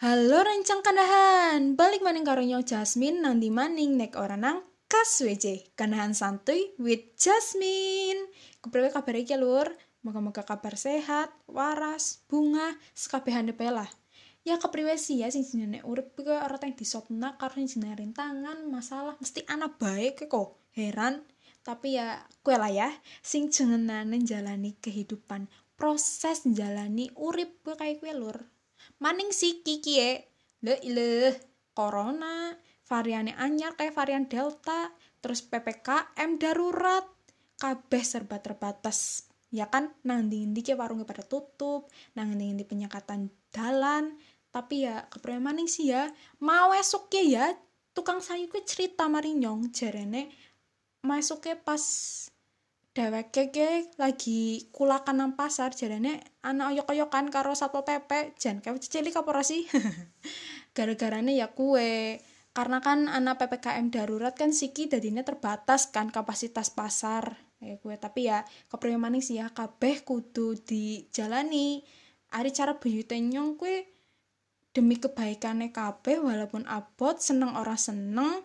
Halo rencang kandahan, balik maning karo Jasmine nang di maning nek ora nang kas WJ, kandahan santuy with Jasmine. Kepriwe kabar iki lur? Moga-moga kabar sehat, waras, bunga, sekabehan lah. Ya kepriwe sih ya sing jenenge urip kuwi ora teng disopna karo sing jenenge rintangan, masalah mesti ana baik kok. Heran, tapi ya kue lah ya sing jenenane jalani kehidupan proses jalani urip gue kayak kue lur maning si kiki e le ile corona variannya anyar kayak varian delta terus ppkm darurat. Kabeh serba terbatas. Ya kan? Nang di di warungnya pada tutup nang di penyekatan dalan. Tapi ya kepriwe maning sih ya. Mau esok ya tukang sayu ke cerita marinyong. Jarene masuknya pas dewek keke lagi kulakan nang pasar jarane anak oyok-oyokan karo satpol pp jan kayak cilik apa sih? Gara-garanya ya kue karena kan anak ppkm darurat kan siki dadinya terbatas kan kapasitas pasar kayak kue tapi ya kepriwe maning sih ya kabeh kudu dijalani. Ari cara buyute nyong kue demi kebaikannya kabeh walaupun abot seneng ora seneng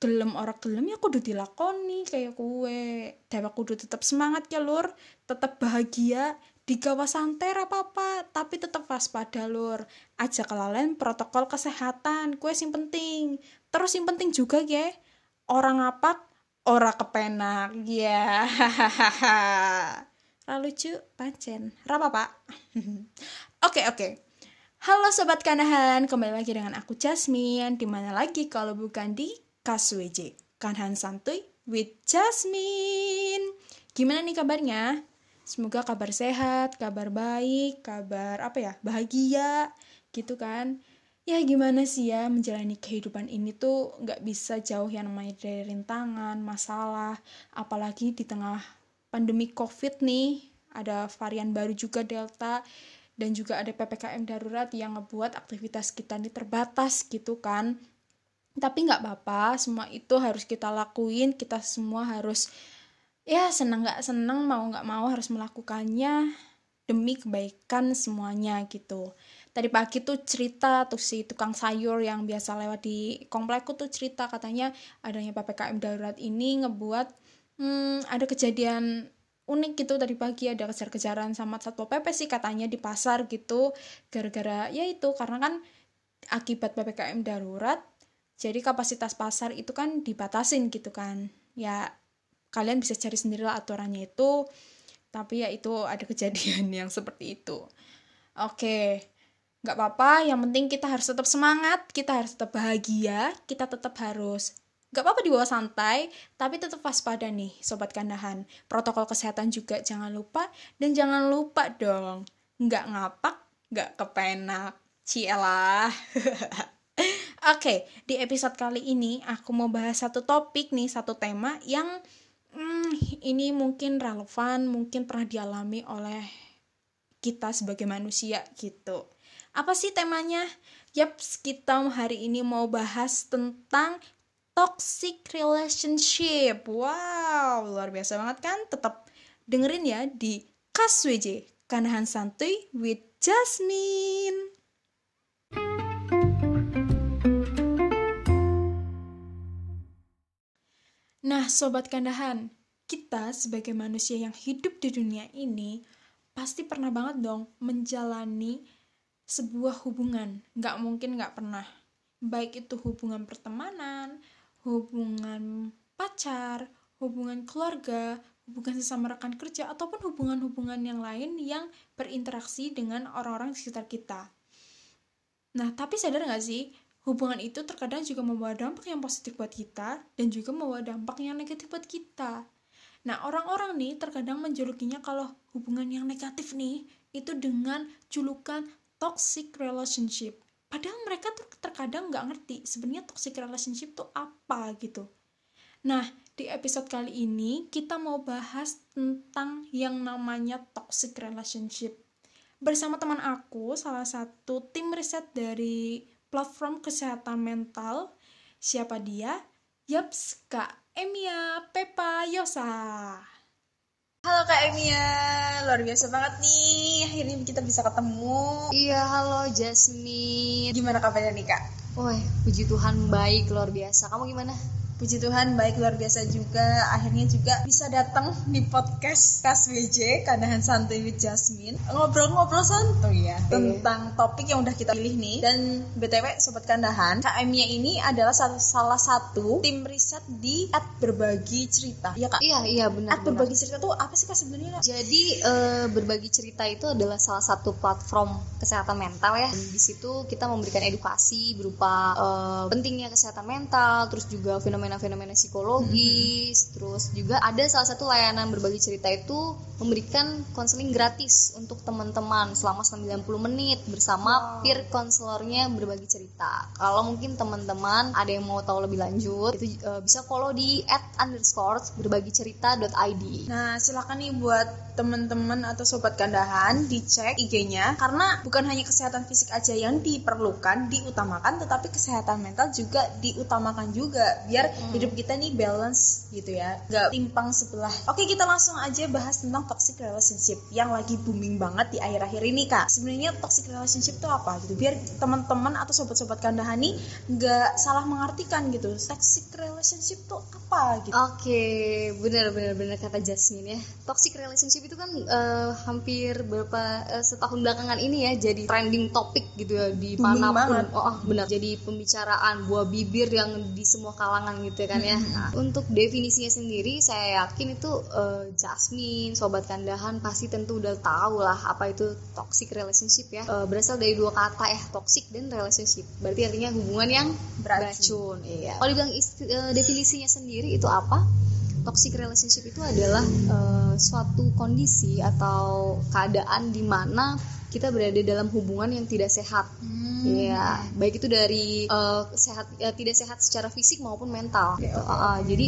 gelem ora gelem ya kudu dilakoni kayak kue. Dewa kudu tetap semangat ya lur. Tetap bahagia di kawasan ter apa apa. Tapi tetap waspada lur. Aja kelalen protokol kesehatan kue sing penting. Terus yang penting juga ya orang apa ora kepenak ya. Hahaha lucu pancen. Rapa pak? Oke oke. Halo Sobat Kanahan, kembali lagi dengan aku Jasmine. Di mana lagi kalau bukan di KSWJ, Kanhan Santuy with Jasmine. Gimana nih kabarnya? Semoga kabar sehat, kabar baik, kabar apa ya, bahagia, gitu kan. Ya gimana sih ya menjalani kehidupan ini tuh nggak bisa jauh yang namanya dari rintangan, masalah, apalagi di tengah pandemi COVID nih, ada varian baru juga Delta, dan juga ada PPKM darurat yang ngebuat aktivitas kita ini terbatas gitu kan tapi nggak apa-apa semua itu harus kita lakuin kita semua harus ya senang nggak senang mau nggak mau harus melakukannya demi kebaikan semuanya gitu. Tadi pagi tuh cerita tuh si tukang sayur yang biasa lewat di komplekku tuh cerita katanya adanya ppkm darurat ini ngebuat hmm, ada kejadian unik gitu. Tadi pagi ada kejar-kejaran sama satpol pp sih katanya di pasar gitu gara-gara ya itu karena kan akibat ppkm darurat jadi kapasitas pasar itu kan dibatasin gitu kan. Ya kalian bisa cari sendiri lah aturannya itu. Tapi ya itu ada kejadian yang seperti itu. Oke nggak apa-apa. Yang penting kita harus tetap semangat kita harus tetap bahagia kita tetap harus nggak apa-apa dibawa santai tapi tetap waspada nih sobat kandahan. Protokol kesehatan juga jangan lupa. Dan jangan lupa dong nggak ngapak nggak kepenak. Cielah Oke, di episode kali ini aku mau bahas satu topik nih, satu tema yang hmm, ini mungkin relevan, mungkin pernah dialami oleh kita sebagai manusia gitu. Apa sih temanya? Yap, kita hari ini mau bahas tentang toxic relationship. Wow, luar biasa banget kan? Tetap dengerin ya di Kas WJ, Kanahan Santuy with Jasmine. Nah, sobat kandahan, kita sebagai manusia yang hidup di dunia ini pasti pernah banget dong menjalani sebuah hubungan. Nggak mungkin nggak pernah. Baik itu hubungan pertemanan, hubungan pacar, hubungan keluarga, hubungan sesama rekan kerja, ataupun hubungan-hubungan yang lain yang berinteraksi dengan orang-orang di sekitar kita. Nah, tapi sadar nggak sih, hubungan itu terkadang juga membawa dampak yang positif buat kita dan juga membawa dampak yang negatif buat kita. Nah, orang-orang nih terkadang menjulukinya kalau hubungan yang negatif nih itu dengan julukan toxic relationship. Padahal mereka tuh terkadang nggak ngerti sebenarnya toxic relationship tuh apa gitu. Nah, di episode kali ini kita mau bahas tentang yang namanya toxic relationship. Bersama teman aku, salah satu tim riset dari platform kesehatan mental. Siapa dia? Yaps, Kak Emia Pepa Yosa. Halo Kak Emia, luar biasa banget nih. Akhirnya kita bisa ketemu. Iya, halo Jasmine. Gimana kabarnya nih Kak? Woi, puji Tuhan baik luar biasa. Kamu gimana? Puji Tuhan baik luar biasa juga akhirnya juga bisa datang di podcast Kas WJ Kandahan Santuy with Jasmine ngobrol-ngobrol santuy ya Iya. tentang topik yang udah kita pilih nih dan BTW Sobat Kandahan Emia ini adalah salah, satu tim riset di at berbagi cerita ya Kak? Iya, iya benar. At berbagi cerita tuh apa sih Kak sebenarnya? Jadi eh, berbagi cerita itu adalah salah satu platform kesehatan mental ya. Dan di situ kita memberikan edukasi berupa eh, pentingnya kesehatan mental, terus juga fenomena-fenomena psikologis, terus juga ada salah satu layanan berbagi cerita itu memberikan konseling gratis untuk teman-teman selama 90 menit bersama peer konselornya berbagi cerita. Kalau mungkin teman-teman ada yang mau tahu lebih lanjut, itu eh, bisa follow di at underscore berbagi cerita.id. Nah, silakan nih buat teman-teman atau sobat kandahan dicek IG-nya karena bukan hanya kesehatan fisik aja yang diperlukan, diutamakan, tetapi kesehatan mental juga diutamakan juga biar hidup kita nih balance gitu ya, nggak timpang sebelah. Oke, kita langsung aja bahas tentang toxic relationship yang lagi booming banget di akhir-akhir ini kak. Sebenarnya toxic relationship itu apa gitu? Biar teman-teman atau sobat-sobat kandahan nih nggak salah mengartikan gitu. Toxic relationship tuh apa gitu? Oke, benar benar benar kata Jasmine ya. Toxic relationship itu kan eh, hampir berapa eh, setahun belakangan ini ya jadi trending topik gitu ya di mana pun. Oh, ah, benar. Jadi pembicaraan buah bibir yang di semua kalangan gitu kan ya. Nah, untuk definisinya sendiri saya yakin itu eh, Jasmine, sobat kandahan pasti tentu udah tahu lah apa itu toxic relationship ya. Eh, berasal dari dua kata ya, toxic dan relationship. Berarti artinya hubungan yang Beracun. beracun. Iya. Kalau dibilang isti- eh, definisinya sendiri itu apa? Toxic relationship itu adalah eh, suatu kondisi atau keadaan di mana kita berada dalam hubungan yang tidak sehat. Iya, baik itu dari eh, sehat eh, tidak sehat secara fisik maupun mental. Oke, gitu. oke, Ah, ah, jadi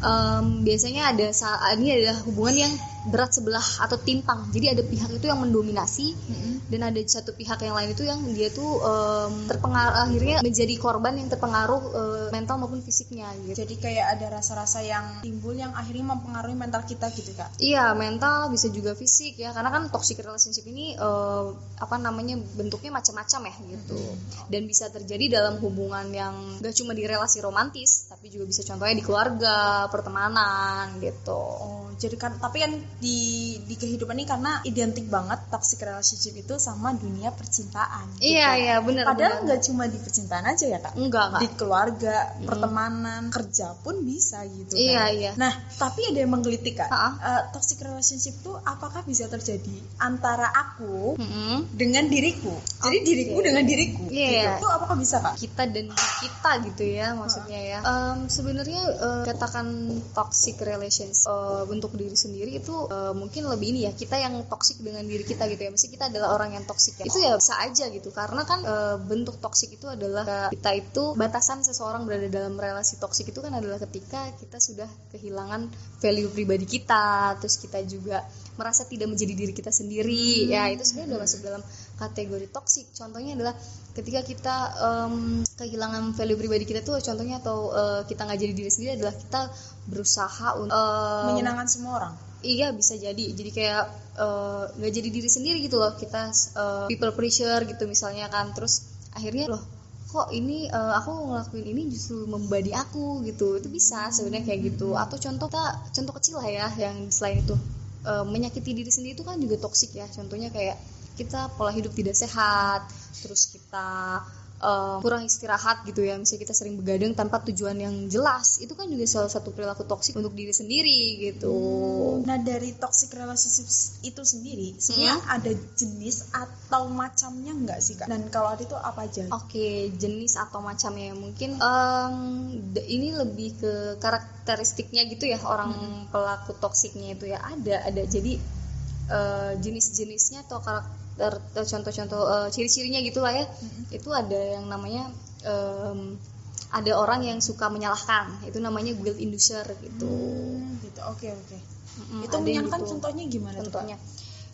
em, biasanya ada ini adalah hubungan yang berat sebelah atau timpang. Jadi ada pihak itu yang mendominasi dan ada satu pihak yang lain itu yang dia tuh em, terpengaruh akhirnya menjadi korban yang terpengaruh eh, mental maupun fisiknya gitu. Jadi kayak ada rasa-rasa yang timbul yang akhirnya mempengaruhi mental kita gitu kak. Iya mental bisa juga fisik ya karena kan toxic relationship ini eh, apa namanya bentuknya macam-macam ya gitu dan bisa terjadi dalam hubungan yang gak cuma di relasi romantis tapi juga bisa contohnya di keluarga pertemanan gitu. Oh, jadi kan tapi kan di di kehidupan ini karena identik banget toxic relationship itu sama dunia percintaan. gitu. Iya iya benar. Padahal nggak cuma di percintaan aja ya kak. enggak Di kak. keluarga, pertemanan, kerja pun bisa gitu. kan. Iya iya. Nah, tapi ada yang menggelitik kak. Ha-ha. Eh, toxic relationship tuh apakah bisa terjadi antara aku Mm-mm. dengan diriku? Jadi diriku dengan diriku. Iya. Gitu. Itu apakah bisa kak? kita dan di kita gitu ya maksudnya ya Em, sebenarnya eh, katakan toxic relations eh, untuk diri sendiri itu eh, mungkin lebih ini ya kita yang toxic dengan diri kita gitu ya. Mesti kita adalah orang yang toxic ya. Itu ya bisa aja gitu. Karena kan eh, bentuk toxic itu adalah kita itu batasan seseorang berada dalam relasi toxic itu kan adalah ketika kita sudah kehilangan value pribadi kita terus kita juga merasa tidak menjadi diri kita sendiri. Ya itu sebenarnya udah masuk dalam kategori toxic. Contohnya adalah ketika kita em, kehilangan value pribadi kita tuh contohnya atau eh, kita nggak jadi diri sendiri adalah kita berusaha untuk em, Menyenangkan semua orang. iya bisa jadi. Jadi kayak eh, nggak jadi diri sendiri gitu loh. Kita eh, people pressure gitu misalnya kan. Terus akhirnya loh kok ini eh, aku ngelakuin ini justru membadi aku? Gitu. Itu bisa sebenarnya kayak gitu. Atau contoh kita contoh kecil lah ya yang selain itu eh, menyakiti diri sendiri itu kan juga toksik ya. Contohnya kayak kita pola hidup tidak sehat terus kita eh, kurang istirahat gitu ya. Misalnya kita sering begadang tanpa tujuan yang jelas. Itu kan juga salah satu perilaku toksik untuk diri sendiri gitu. Nah dari toxic relationship itu sendiri sebenarnya Hmm? ada jenis atau macamnya nggak sih kak? Dan kalau ada itu apa aja? Oke, jenis atau macamnya mungkin em, d- ini lebih ke karakteristiknya gitu ya orang pelaku toksiknya itu ya. Ada ada. Jadi eh, jenis-jenisnya atau karakter contoh-contoh eh, ciri-cirinya gitulah ya itu ada yang namanya em, ada orang yang suka menyalahkan itu namanya guilt inducer gitu. Hmm, gitu. Oke oke. Mm-mm, itu menyenangkan gitu. contohnya gimana tuh contohnya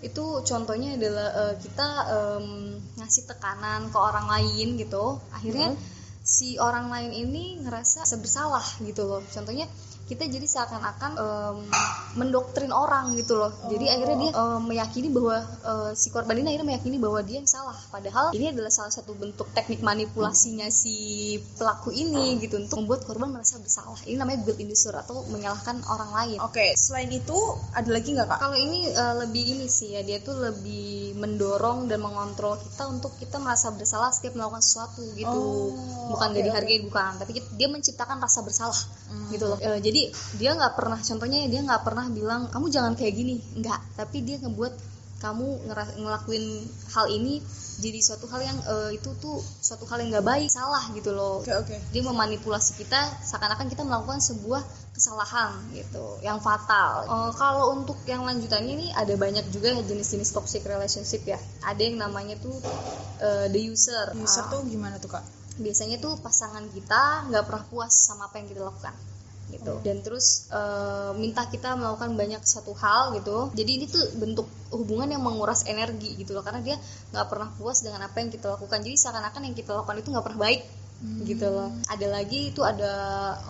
itu contohnya adalah eh, kita em, ngasih tekanan ke orang lain gitu akhirnya si orang lain ini ngerasa bersalah gitu loh contohnya kita jadi seakan-akan em, mendoktrin orang gitu loh. Jadi akhirnya dia em, meyakini bahwa eh, si korban ini akhirnya meyakini bahwa dia yang salah. Padahal ini adalah salah satu bentuk teknik manipulasinya si pelaku ini gitu untuk membuat korban merasa bersalah. Ini namanya guilt inducer atau menyalahkan orang lain. Oke, selain itu ada lagi nggak kak? kalau ini eh, lebih ini sih ya dia tuh lebih mendorong dan mengontrol kita untuk kita merasa bersalah setiap melakukan sesuatu gitu. Oh, bukan oke, gak dihargai bukan. Tapi kita- dia menciptakan rasa bersalah gitu loh. Eh, jadi dia nggak pernah contohnya dia nggak pernah bilang kamu jangan kayak gini nggak tapi dia ngebuat kamu ngelakuin hal ini jadi suatu hal yang eh, itu tuh suatu hal yang nggak baik salah gitu loh Oke oke. dia memanipulasi kita seakan-akan kita melakukan sebuah kesalahan gitu yang fatal. Eh, kalau untuk yang lanjutannya ini ada banyak juga ya jenis-jenis toxic relationship ya. Ada yang namanya tuh eh, the user. User Ah, tuh gimana tuh kak? biasanya tuh pasangan kita nggak pernah puas sama apa yang kita lakukan gitu. Dan terus eh, minta kita melakukan banyak satu hal gitu. Jadi ini tuh bentuk hubungan yang menguras energi gitu loh karena dia nggak pernah puas dengan apa yang kita lakukan. Jadi seakan-akan yang kita lakukan itu nggak pernah baik gitu loh. Ada lagi itu ada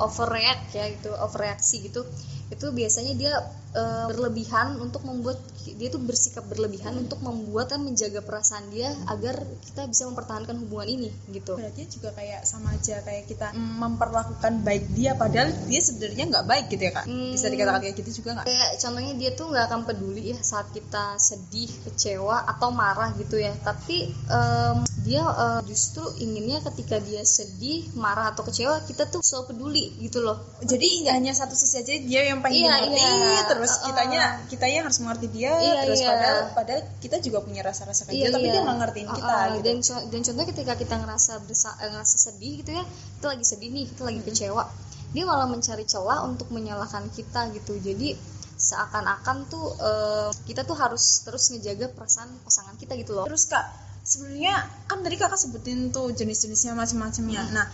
overreact ya gitu overreaksi gitu itu biasanya dia eh, berlebihan untuk membuat dia tuh bersikap berlebihan untuk membuat dan menjaga perasaan dia agar kita bisa mempertahankan hubungan ini gitu Berarti juga kayak sama aja kayak kita memperlakukan baik dia padahal dia sebenarnya nggak baik gitu ya kak? Hmm. Bisa dikatakan kayak gitu juga nggak? kayak contohnya dia tuh nggak akan peduli ya saat kita sedih kecewa atau marah gitu ya tapi em, dia eh, justru inginnya ketika dia sedih marah atau kecewa kita tuh selalu peduli gitu loh Jadi hanya satu sisi aja dia yang pengen Iya, iya. terus Uh-uh. kitanya kitanya harus mengerti dia, Iya, terus iya. padahal padahal kita juga punya rasa-rasa kayak gitu, tapi dia nggak ngertiin kita Uh-uh. gitu. dan co- dan contohnya ketika kita ngerasa bersa- eh, ngerasa sedih gitu ya kita lagi sedih nih kita lagi kecewa dia malah mencari celah untuk menyalahkan kita gitu jadi seakan-akan tuh eh, kita tuh harus terus ngejaga perasaan pasangan kita gitu loh Terus kak, sebenarnya kan tadi kakak sebutin tuh jenis-jenisnya macam-macamnya. Nah,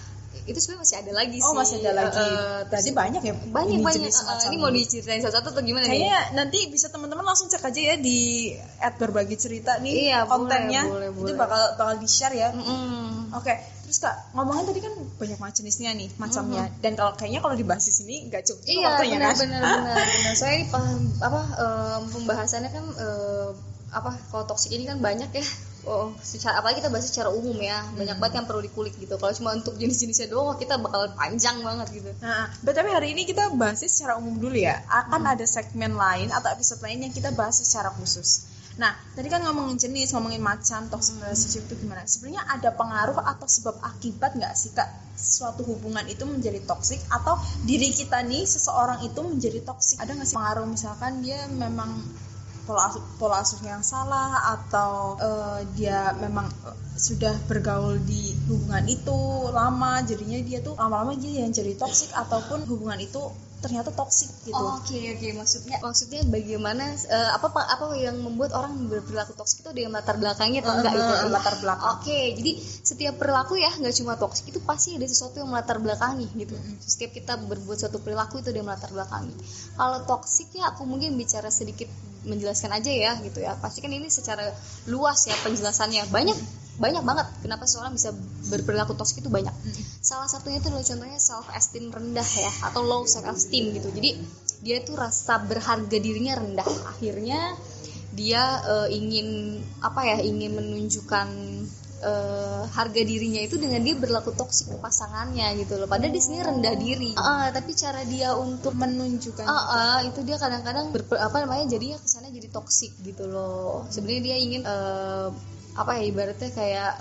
itu sebenarnya masih ada lagi oh sih masih ada lagi. Eh, Berarti banyak ya? banyak ini banyak macam ini mau diceritain satu-satu atau gimana nih Kayaknya nanti bisa teman-teman langsung cek aja ya di at berbagi cerita nih Iya, kontennya. boleh, boleh, Itu bakal bakal di share ya. Mm-mm. Oke, terus kak ngomongin tadi kan banyak macam jenisnya nih macamnya. Dan kalau kayaknya kalau dibahas di sini nggak cukup Iya waktunya benar kan? benar benar benar. Saya ini paham apa em, pembahasannya kan em, apa kalau toksik ini kan banyak ya. Oh, secara apalagi kita bahas secara umum ya. Banyak banget yang perlu dikulik gitu. Kalau cuma untuk jenis-jenisnya doang kita bakal panjang banget gitu. Nah, tapi hari ini kita bahasnya secara umum dulu ya. Akan ada segmen lain atau episode lain yang kita bahas secara khusus. Nah, tadi kan ngomongin jenis, ngomongin macam toxic relationship itu gimana? Sebenarnya ada pengaruh atau sebab akibat nggak sih kak suatu hubungan itu menjadi toksik atau diri kita nih seseorang itu menjadi toksik? Ada nggak sih pengaruh misalkan dia memang pola asuh, pola asuh yang salah atau eh, dia memang eh, sudah bergaul di hubungan itu lama jadinya dia tuh lama-lama dia yang jadi toksik ataupun hubungan itu ternyata toksik gitu. Oh, Oke oke maksudnya maksudnya bagaimana eh, apa apa yang membuat orang berperilaku toksik itu ada yang latar belakangnya atau enggak Eh, gitu eh, latar belakang. Oke jadi setiap perilaku ya nggak cuma toksik itu pasti ada sesuatu yang melatar belakangi gitu. Setiap kita berbuat suatu perilaku itu ada yang melatar belakangi. Kalau toksik ya aku mungkin bicara sedikit menjelaskan aja ya gitu ya. Pasti kan ini secara luas ya penjelasannya banyak banyak banget kenapa seorang bisa berperilaku toksik itu banyak salah satunya itu adalah contohnya self esteem rendah ya atau low self esteem gitu. Jadi dia tuh rasa berharga dirinya rendah. Akhirnya dia eh, ingin apa ya ingin menunjukkan eh, harga dirinya itu dengan dia berlaku toksik ke pasangannya gitu loh. Padahal dia sendiri rendah diri. Ah, tapi cara dia untuk menunjukkan Ah, ah, itu dia kadang-kadang apa namanya jadinya kesannya jadi toksik gitu loh. Sebenarnya dia ingin eh, apa ya ibaratnya kayak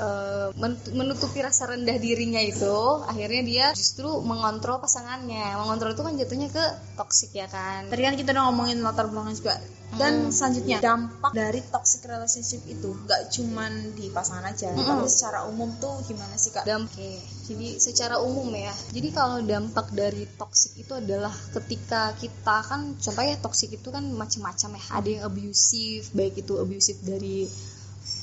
men- menutupi rasa rendah dirinya itu akhirnya dia justru mengontrol pasangannya mengontrol itu kan jatuhnya ke toksik ya kan Tadi kan kita udah ngomongin latar belakang juga. Dan Hmm. selanjutnya dampak dari toxic relationship itu nggak cuman di pasangan aja, tapi secara umum tuh gimana sih kak? dampak jadi secara umum ya jadi kalau dampak dari toksik itu adalah ketika kita kan contohnya toksik itu kan macam-macam ya ada yang abusive baik itu abusive dari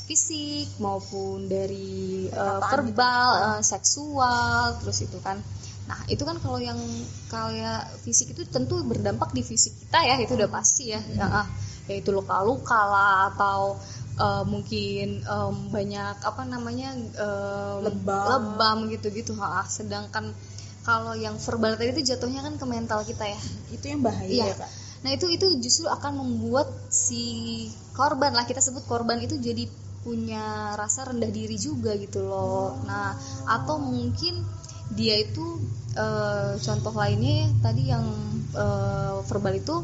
fisik maupun dari uh, verbal uh, seksual terus itu kan. Nah itu kan kalau yang kayak fisik itu tentu berdampak di fisik kita ya itu udah pasti ya. Ya ah, yaitu luka-luka lah atau uh, mungkin um, banyak apa namanya um, Lebam. lebam gitu-gitu. Ha sedangkan kalau yang verbal tadi itu jatuhnya kan ke mental kita ya. Itu yang bahaya Iya. ya kak? Nah itu itu justru akan membuat si korban lah kita sebut korban itu jadi punya rasa rendah diri juga gitu loh. Nah atau mungkin dia itu eh, contoh lainnya ya, tadi yang eh, verbal itu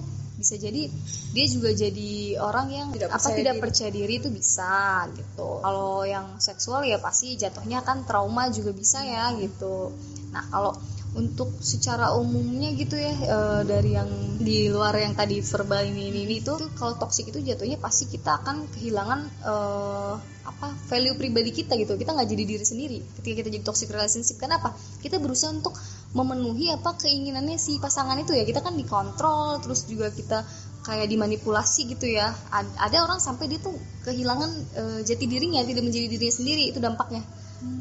bisa jadi dia juga jadi orang yang Tidak apa percaya tidak diri. percaya diri itu bisa gitu. Kalau yang seksual ya pasti jatuhnya kan trauma juga bisa ya gitu. Nah kalau untuk secara umumnya gitu ya eh, dari yang di luar yang tadi verbal ini ini, ini itu tuh kalau toxic itu jatuhnya pasti kita akan kehilangan eh, apa value pribadi kita gitu kita nggak jadi diri sendiri ketika kita jadi toxic relationship kenapa kita berusaha untuk memenuhi apa keinginannya si pasangan itu ya? Kita kan dikontrol terus juga kita kayak dimanipulasi gitu ya. Ad- ada orang sampai dia tuh kehilangan eh, jati dirinya tidak menjadi dirinya sendiri itu dampaknya.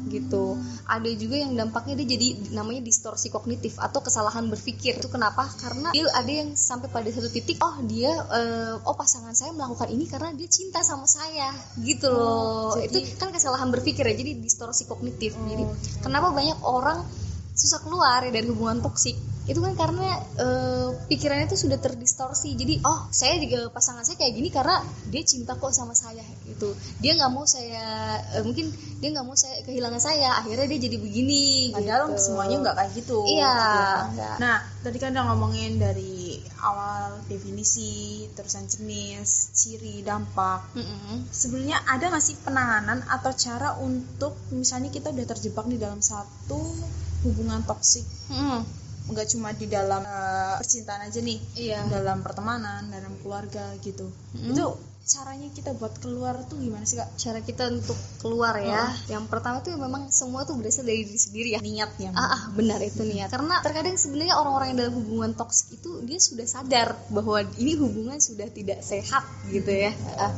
Gitu. Ada juga yang dampaknya dia jadi namanya distorsi kognitif atau kesalahan berpikir. Itu kenapa? Karena dia ada yang sampai pada satu titik oh dia eh, oh pasangan saya melakukan ini karena dia cinta sama saya. Gitu loh. Jadi- itu kan kesalahan berpikir ya jadi distorsi kognitif. Oh, jadi kenapa banyak orang susah keluar ya dari hubungan toksik. Itu kan karena eh, pikirannya itu sudah terdistorsi. Jadi oh saya juga pasangan saya kayak gini karena dia cinta kok sama saya gitu. Dia nggak mau saya eh, mungkin dia nggak mau saya kehilangan saya. Akhirnya dia jadi begini padahal gitu. semuanya nggak kayak gitu. Iya, gitu ya, nggak. nah tadi kan udah ngomongin dari awal definisi terusan jenis ciri dampak. Mm-mm. sebenarnya ada nggak sih penanganan atau cara untuk misalnya kita udah terjebak di dalam satu hubungan toksik Mm-mm. nggak cuma di dalam eh, percintaan aja nih iya dalam pertemanan dalam keluarga gitu Mm. itu caranya kita buat keluar tuh gimana sih kak cara kita untuk keluar ya yang pertama tuh memang semua tuh berasal dari diri sendiri ya niatnya Ah, ah, benar itu nih ya. Karena terkadang sebenarnya orang-orang yang dalam hubungan toksik itu dia sudah sadar bahwa ini hubungan sudah tidak sehat gitu ya. Ah.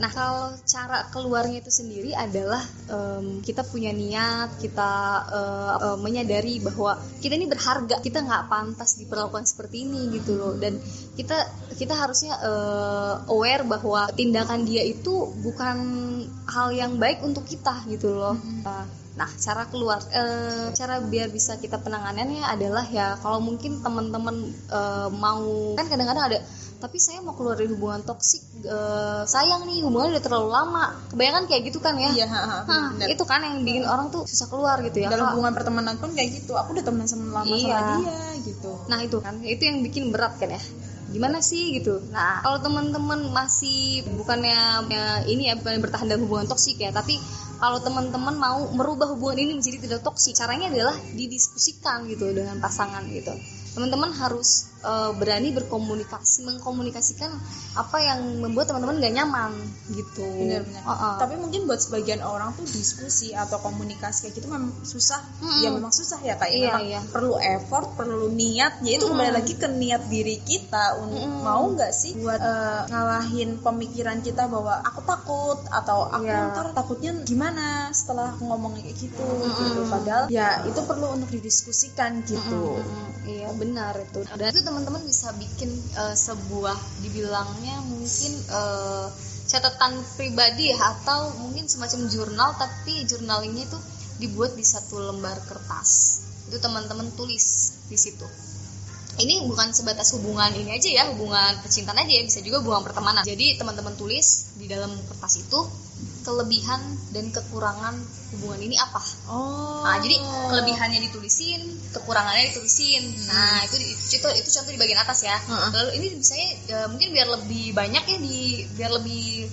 Nah, kalau cara keluarnya itu sendiri adalah em, kita punya niat, kita eh, eh, menyadari bahwa kita ini berharga, kita nggak pantas diperlakukan seperti ini gitu loh. Dan kita kita harusnya eh, aware bahwa tindakan dia itu bukan hal yang baik untuk kita gitu loh. Ah, Nah, cara keluar, eh, cara biar bisa kita penanganannya adalah ya kalau mungkin teman-teman eh, mau kan kadang-kadang ada, tapi saya mau keluar dari hubungan toksik, eh, sayang nih hubungannya udah terlalu lama. Kebanyakan kayak gitu kan ya? iya ha, ha, Hah, itu kan yang bikin orang tuh susah keluar gitu ya. dalam Kak. hubungan pertemanan pun kayak gitu aku udah temenan sama lama Iya. sama dia gitu Nah itu kan, itu yang bikin berat kan ya. Gimana sih gitu. Nah kalau teman-teman masih bukannya ya, ini ya bukan bertahan dalam hubungan toksik ya, tapi kalau teman-teman mau merubah hubungan ini menjadi tidak toksik, caranya adalah didiskusikan gitu dengan pasangan gitu. Teman-teman harus eh, berani berkomunikasi, mengkomunikasikan apa yang membuat teman-teman gak nyaman gitu. benar-benar Heeh. tapi mungkin buat sebagian orang tuh diskusi atau komunikasi kayak gitu memang susah Mm-mm. ya memang susah ya kak Iya, memang iya. perlu effort perlu niat ya itu kembali Mm-mm. lagi ke niat diri kita untuk Mm-mm. mau nggak sih buat eh, ngalahin pemikiran kita bahwa aku takut atau aku Iya. ntar takutnya gimana setelah aku ngomong kayak gitu Mm-mm. gitu padahal ya itu perlu untuk didiskusikan gitu Mm-mm, Iya benar itu. Dan itu teman-teman bisa bikin eh, sebuah dibilangnya mungkin eh, catatan pribadi ya atau mungkin semacam jurnal tapi journalingnya itu dibuat di satu lembar kertas. Itu teman-teman tulis di situ. Ini bukan sebatas hubungan ini aja ya, hubungan percintaan aja ya, bisa juga hubungan pertemanan. Jadi teman-teman tulis di dalam kertas itu kelebihan dan kekurangan hubungan ini apa. oh Nah, jadi kelebihannya ditulisin, kekurangannya ditulisin. Nah, itu itu itu contoh di bagian atas ya. Heeh. Lalu ini biasanya ya, mungkin biar lebih banyak ya di biar lebih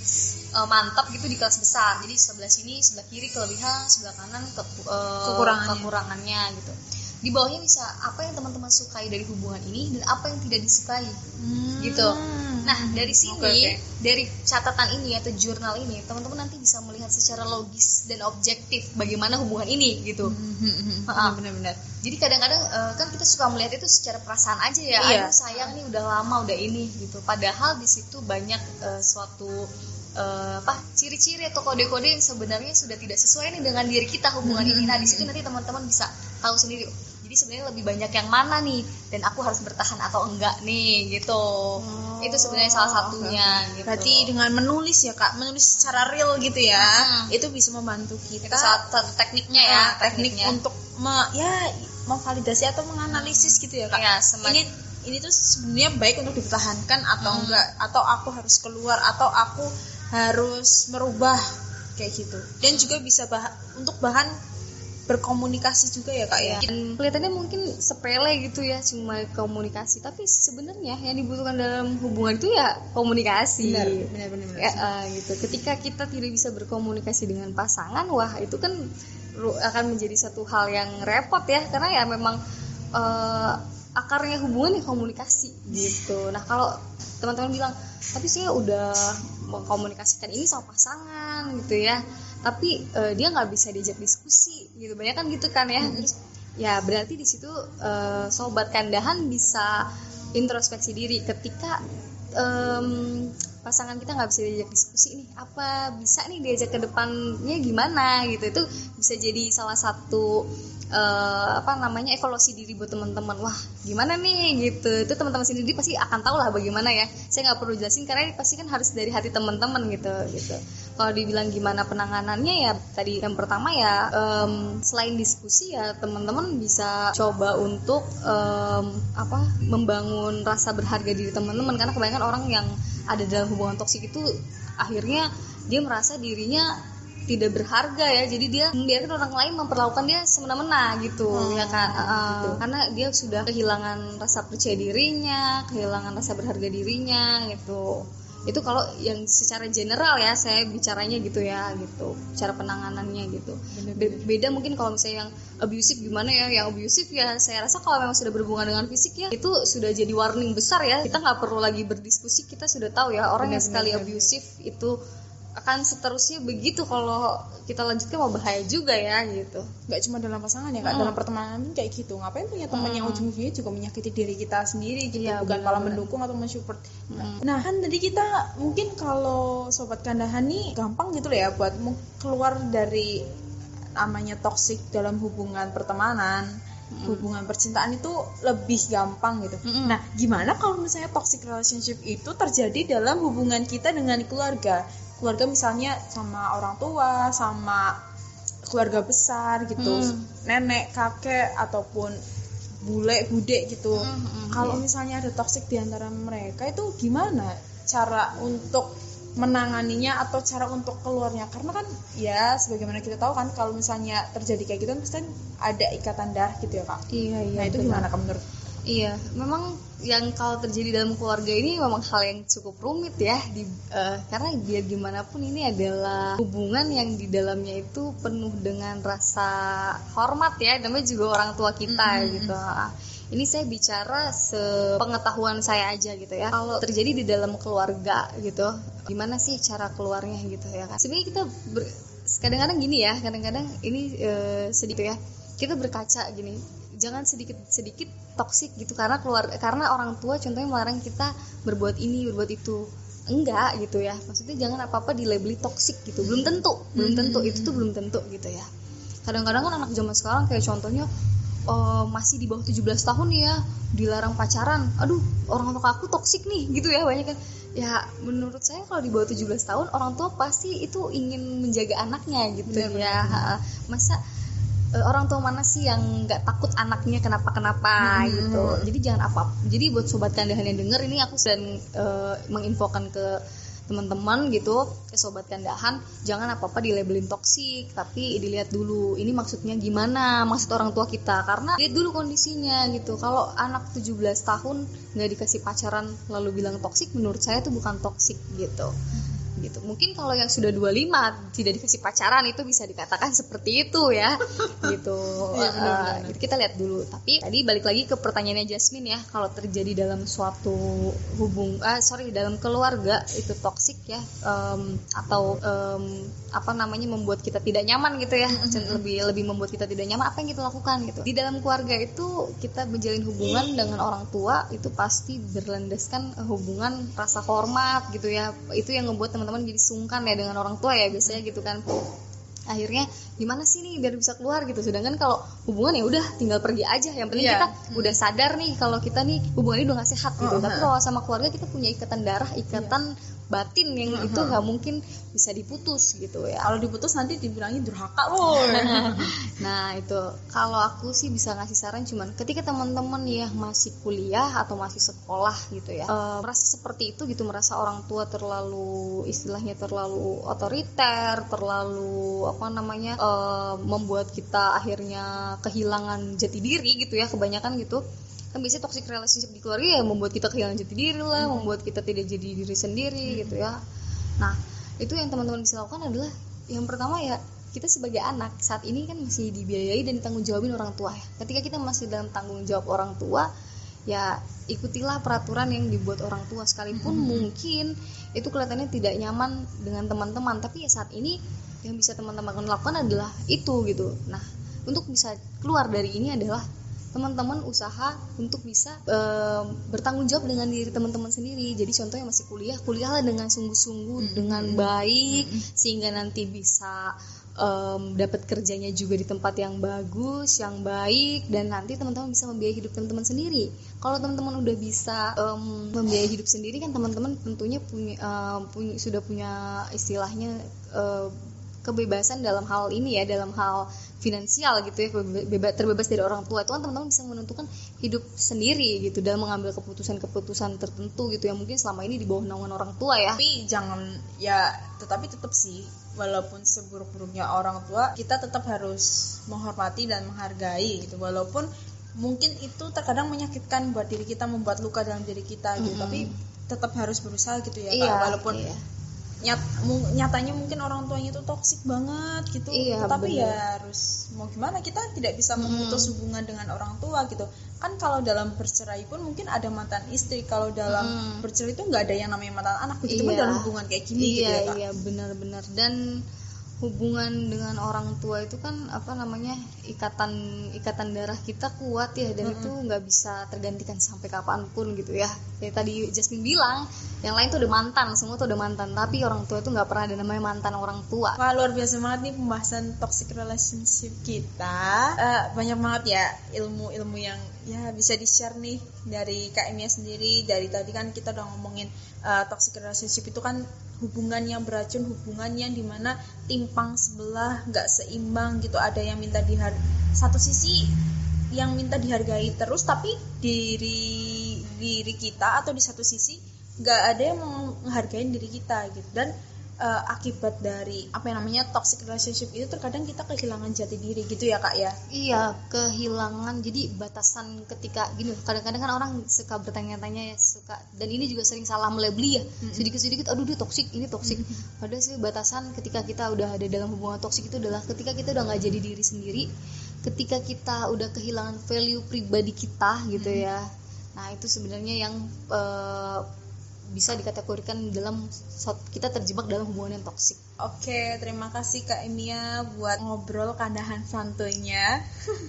eh, mantap gitu di kelas besar. Jadi sebelah sini, sebelah kiri kelebihan, sebelah kanan ke, eh, Kekurangannya. kekurangannya gitu. Di bawahnya bisa apa yang teman-teman sukai dari hubungan ini dan apa yang tidak disukai Hmm. gitu. Nah, dari sini, Oke, oke. dari catatan ini atau jurnal ini, teman-teman nanti bisa melihat secara logis dan objektif bagaimana hubungan ini gitu. Benar-benar Jadi kadang-kadang eh, kan kita suka melihat itu secara perasaan aja ya. Iya. Aduh sayang nih udah lama udah ini gitu. Padahal di situ banyak eh, suatu eh, apa ciri-ciri atau kode-kode yang sebenarnya sudah tidak sesuai nih dengan diri kita hubungan ini. Nah di situ nanti teman-teman bisa tahu sendiri. Jadi sebenarnya lebih banyak yang mana nih dan aku harus bertahan atau enggak nih gitu. itu sebenarnya salah satunya gitu. Berarti dengan menulis ya kak, menulis secara real gitu ya, Hmm. itu bisa membantu kita. itu salah satu tekniknya ya, Nah, teknik tekniknya. untuk me- ya memvalidasi atau menganalisis gitu ya kak Ya, ini ini tuh sebenarnya baik untuk dipertahankan atau Hmm. enggak atau aku harus keluar atau aku harus merubah kayak gitu dan juga bisa bah untuk bahan berkomunikasi juga ya kak ya? Dan kelihatannya mungkin sepele gitu ya cuma komunikasi. Tapi sebenarnya yang dibutuhkan dalam hubungan itu ya komunikasi. Benar benar benar, benar. Ya, eh, gitu. Ketika kita tidak bisa berkomunikasi dengan pasangan wah itu kan akan menjadi satu hal yang repot ya. Karena ya memang eh, akarnya hubungan ya komunikasi gitu. Nah kalau teman-teman bilang tapi saya udah mengkomunikasikan ini sama pasangan gitu ya. Tapi eh, dia nggak bisa diajak diskusi gitu. Banyak kan gitu kan ya. Terus ya berarti di situ eh, sobat kandahan bisa introspeksi diri ketika em, pasangan kita nggak bisa diajak diskusi nih apa bisa nih diajak ke depannya gimana gitu. Itu bisa jadi salah satu eh, apa namanya evaluasi diri buat teman-teman. Wah gimana nih gitu. Itu teman-teman sendiri pasti akan tahu lah bagaimana ya. Saya nggak perlu jelasin karena ini pasti kan harus dari hati teman-teman gitu gitu kalau dibilang gimana penanganannya ya tadi yang pertama ya em, selain diskusi ya teman-teman bisa coba untuk em, apa membangun rasa berharga diri teman-teman. Karena kebanyakan orang yang ada dalam hubungan toksik itu akhirnya dia merasa dirinya tidak berharga ya. Jadi dia membiarkan orang lain memperlakukan dia semena-mena gitu Hmm, ya kan? Uh, gitu. karena dia sudah kehilangan rasa percaya dirinya kehilangan rasa berharga dirinya gitu itu kalau yang secara general ya saya bicaranya gitu ya gitu. Cara penanganannya gitu. Be- beda mungkin kalau misalnya yang abusive gimana ya? Yang abusive ya saya rasa kalau memang sudah berhubungan dengan fisik ya itu sudah jadi warning besar ya. Kita nggak perlu lagi berdiskusi kita sudah tahu ya orang yang sekali benar. abusive itu akan seterusnya begitu kalau kita lanjutkan mau bahaya juga ya gitu nggak cuma dalam pasangan ya kak Hmm. dalam pertemanan pun kayak gitu ngapain punya teman yang Hmm. ujung-ujungnya juga menyakiti diri kita sendiri gitu Iya, bukan malah mendukung atau mensupport Hmm. nah kan tadi kita mungkin kalau sobat kandahan nih gampang gitu loh ya buat keluar dari namanya toxic dalam hubungan pertemanan hubungan percintaan itu lebih gampang gitu. Mm-mm. Nah, gimana kalau misalnya toxic relationship itu terjadi dalam hubungan kita dengan keluarga? Keluarga misalnya sama orang tua, sama keluarga besar gitu, Hmm. nenek, kakek ataupun bule, bude gitu. Mm-mm. Kalau misalnya ada toxic di antara mereka itu gimana cara untuk menanganinya atau cara untuk keluarnya karena kan ya sebagaimana kita tahu kan kalau misalnya terjadi kayak gitu kan pasti ada ikatan darah gitu ya kak iya iya nah itu benar. gimana kak menurut Iya, memang yang kalau terjadi dalam keluarga ini memang hal yang cukup rumit ya, di, eh, karena biar gimana pun ini adalah hubungan yang di dalamnya itu penuh dengan rasa hormat ya, namanya juga orang tua kita gitu. Ah, Ini saya bicara sepengetahuan saya aja gitu ya. Kalau terjadi di dalam keluarga gitu, gimana sih cara keluarnya gitu ya kan? Sebenarnya kita kadang-kadang gini ya, kadang-kadang ini eh, sedikit ya, kita berkaca gini jangan sedikit sedikit toksik gitu karena keluar karena orang tua contohnya melarang kita berbuat ini berbuat itu. Enggak gitu ya. Maksudnya jangan apa apa dilabeli toksik gitu. Belum tentu belum tentu. Itu tuh belum tentu gitu ya. Kadang-kadang kan anak zaman sekarang kayak contohnya eh, masih di bawah 17 tahun ya dilarang pacaran. Aduh orang tua aku toksik nih gitu ya banyak kan. Ya menurut saya kalau di bawah 17 tahun orang tua pasti itu ingin menjaga anaknya gitu Benar, ya. masa eh, orang tua mana sih yang nggak takut anaknya kenapa kenapa Hmm. gitu. Jadi jangan apa jadi buat sobat kandahan yang denger ini aku sedang eh, menginfokan ke teman-teman gitu ke sobat kandahan jangan apa apa dilabelin toksik tapi dilihat dulu ini maksudnya gimana maksud orang tua kita. Karena lihat dulu kondisinya gitu. Kalau anak 17 tahun nggak dikasih pacaran lalu bilang toksik menurut saya itu bukan toksik gitu gitu. Mungkin kalau yang sudah 25 tidak dikasih pacaran itu bisa dikatakan seperti itu ya. Gitu. Iya, Eh, benar-benar. gitu kita lihat dulu. Tapi tadi balik lagi ke pertanyaannya Jasmine ya. Kalau terjadi dalam suatu hubung ah sorry dalam keluarga itu toksik ya em, atau em, apa namanya membuat kita tidak nyaman gitu ya. Lebih lebih membuat kita tidak nyaman apa yang kita lakukan gitu. Di dalam keluarga itu kita menjalin hubungan dengan orang tua itu pasti berlandaskan hubungan rasa hormat gitu ya. Itu yang membuat teman-teman jadi sungkan ya dengan orang tua ya biasanya gitu kan. Akhirnya gimana sih nih biar bisa keluar? gitu. Sedangkan kalau hubungan ya udah tinggal pergi aja. Yang penting Iya. kita udah sadar nih kalau kita nih hubungan ini udah gak sehat gitu. Oh, tapi kalau sama keluarga kita punya ikatan darah ikatan batin yang itu nggak mungkin bisa diputus gitu ya. Kalau diputus nanti dibilangin durhaka loh Nah itu. Kalau aku sih bisa ngasih saran cuman ketika teman-teman ya masih kuliah atau masih sekolah gitu ya uh, merasa seperti itu gitu merasa orang tua terlalu istilahnya terlalu otoriter terlalu apa namanya uh, membuat kita akhirnya kehilangan jati diri gitu ya kebanyakan gitu kan biasanya toxic relationship di keluarga ya membuat kita kehilangan jati diri lah hmm. membuat kita tidak jadi diri sendiri hmm. gitu ya nah itu yang teman-teman bisa lakukan adalah yang pertama ya kita sebagai anak saat ini kan masih dibiayai dan ditanggung jawabin orang tua ya. Ketika kita masih dalam tanggung jawab orang tua, ya ikutilah peraturan yang dibuat orang tua sekalipun mm -hmm. mungkin itu kelihatannya tidak nyaman dengan teman-teman, tapi ya saat ini yang bisa teman-teman lakukan adalah itu gitu. Nah, untuk bisa keluar dari ini adalah teman-teman usaha untuk bisa e, bertanggung jawab dengan diri teman-teman sendiri. Jadi contohnya masih kuliah, kuliahlah dengan sungguh-sungguh, mm -hmm. dengan baik mm -hmm. sehingga nanti bisa um, dapat kerjanya juga di tempat yang bagus, yang baik, dan nanti teman-teman bisa membiayai hidup teman-teman sendiri. Kalau teman-teman udah bisa um, membiayai hidup sendiri kan teman-teman tentunya punya, uh, punya sudah punya istilahnya uh, kebebasan dalam hal ini ya, dalam hal finansial gitu ya bebas terbebas dari orang tua. Itu kan teman-teman bisa menentukan hidup sendiri gitu dalam mengambil keputusan-keputusan tertentu gitu yang mungkin selama ini di bawah naungan orang tua ya. Tapi jangan ya tetapi tetap sih walaupun seburuk-buruknya orang tua kita tetap harus menghormati dan menghargai gitu. Walaupun mungkin itu terkadang menyakitkan buat diri kita membuat luka dalam diri kita gitu. Mm -hmm. tapi tetap harus berusaha gitu ya iya, walaupun iya nyat nyatanya mungkin orang tuanya itu toksik banget gitu iya, tapi ya harus mau gimana kita tidak bisa memutus hmm. hubungan dengan orang tua gitu kan kalau dalam bercerai pun mungkin ada mantan istri kalau dalam hmm. bercerai itu nggak ada yang namanya mantan anak begitu iya. dalam hubungan kayak gini iya, gitu ya kak iya benar-benar dan hubungan dengan orang tua itu kan apa namanya ikatan ikatan darah kita kuat ya dan mm -hmm. itu nggak bisa tergantikan sampai kapan pun gitu ya. Kayak tadi Jasmine bilang yang lain tuh udah mantan semua tuh udah mantan tapi orang tua itu nggak pernah ada namanya mantan orang tua. Wah luar biasa banget nih pembahasan toxic relationship kita. Uh, banyak banget ya ilmu-ilmu yang ya bisa di share nih dari Emia sendiri. Dari tadi kan kita udah ngomongin uh, toxic relationship itu kan hubungan yang beracun hubungan yang di mana timpang sebelah nggak seimbang gitu. Ada yang minta dihar satu sisi yang minta dihargai terus tapi diri diri kita atau di satu sisi nggak ada yang menghargai diri kita gitu. Dan uh, akibat dari apa yang namanya toxic relationship itu terkadang kita kehilangan jati diri gitu ya kak ya? Iya kehilangan. Jadi batasan ketika gini kadang-kadang kan orang suka bertanya-tanya ya suka dan ini juga sering salah melebeli ya. Sedikit-sedikit aduh dia toxic ini toxic. Mm-hmm. padahal sih batasan ketika kita udah ada dalam hubungan toxic itu adalah ketika kita udah nggak jadi diri sendiri ketika kita udah kehilangan value pribadi kita gitu mm-hmm. ya. Nah itu sebenarnya yang uh, bisa dikategorikan dalam kita terjebak dalam hubungan yang toksik. Oke, terima kasih Kak Emia buat ngobrol kandahan santuinya.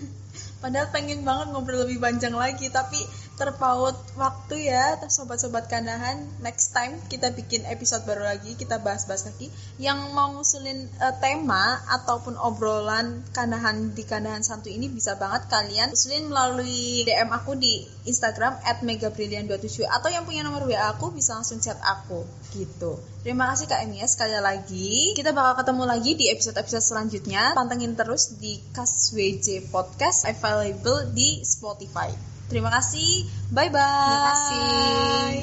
Padahal pengen banget ngobrol lebih panjang lagi, tapi terpaut waktu ya sobat-sobat kandahan next time kita bikin episode baru lagi kita bahas-bahas lagi yang mau ngusulin uh, tema ataupun obrolan kandahan di kandahan santu ini bisa banget kalian usulin melalui DM aku di Instagram at megabrilian27 atau yang punya nomor WA aku bisa langsung chat aku gitu. Terima kasih Kak Emiya sekali lagi. Kita bakal ketemu lagi di episode-episode selanjutnya. Pantengin terus di Kas WJ Podcast available di Spotify Terima kasih. Bye bye. Terima kasih.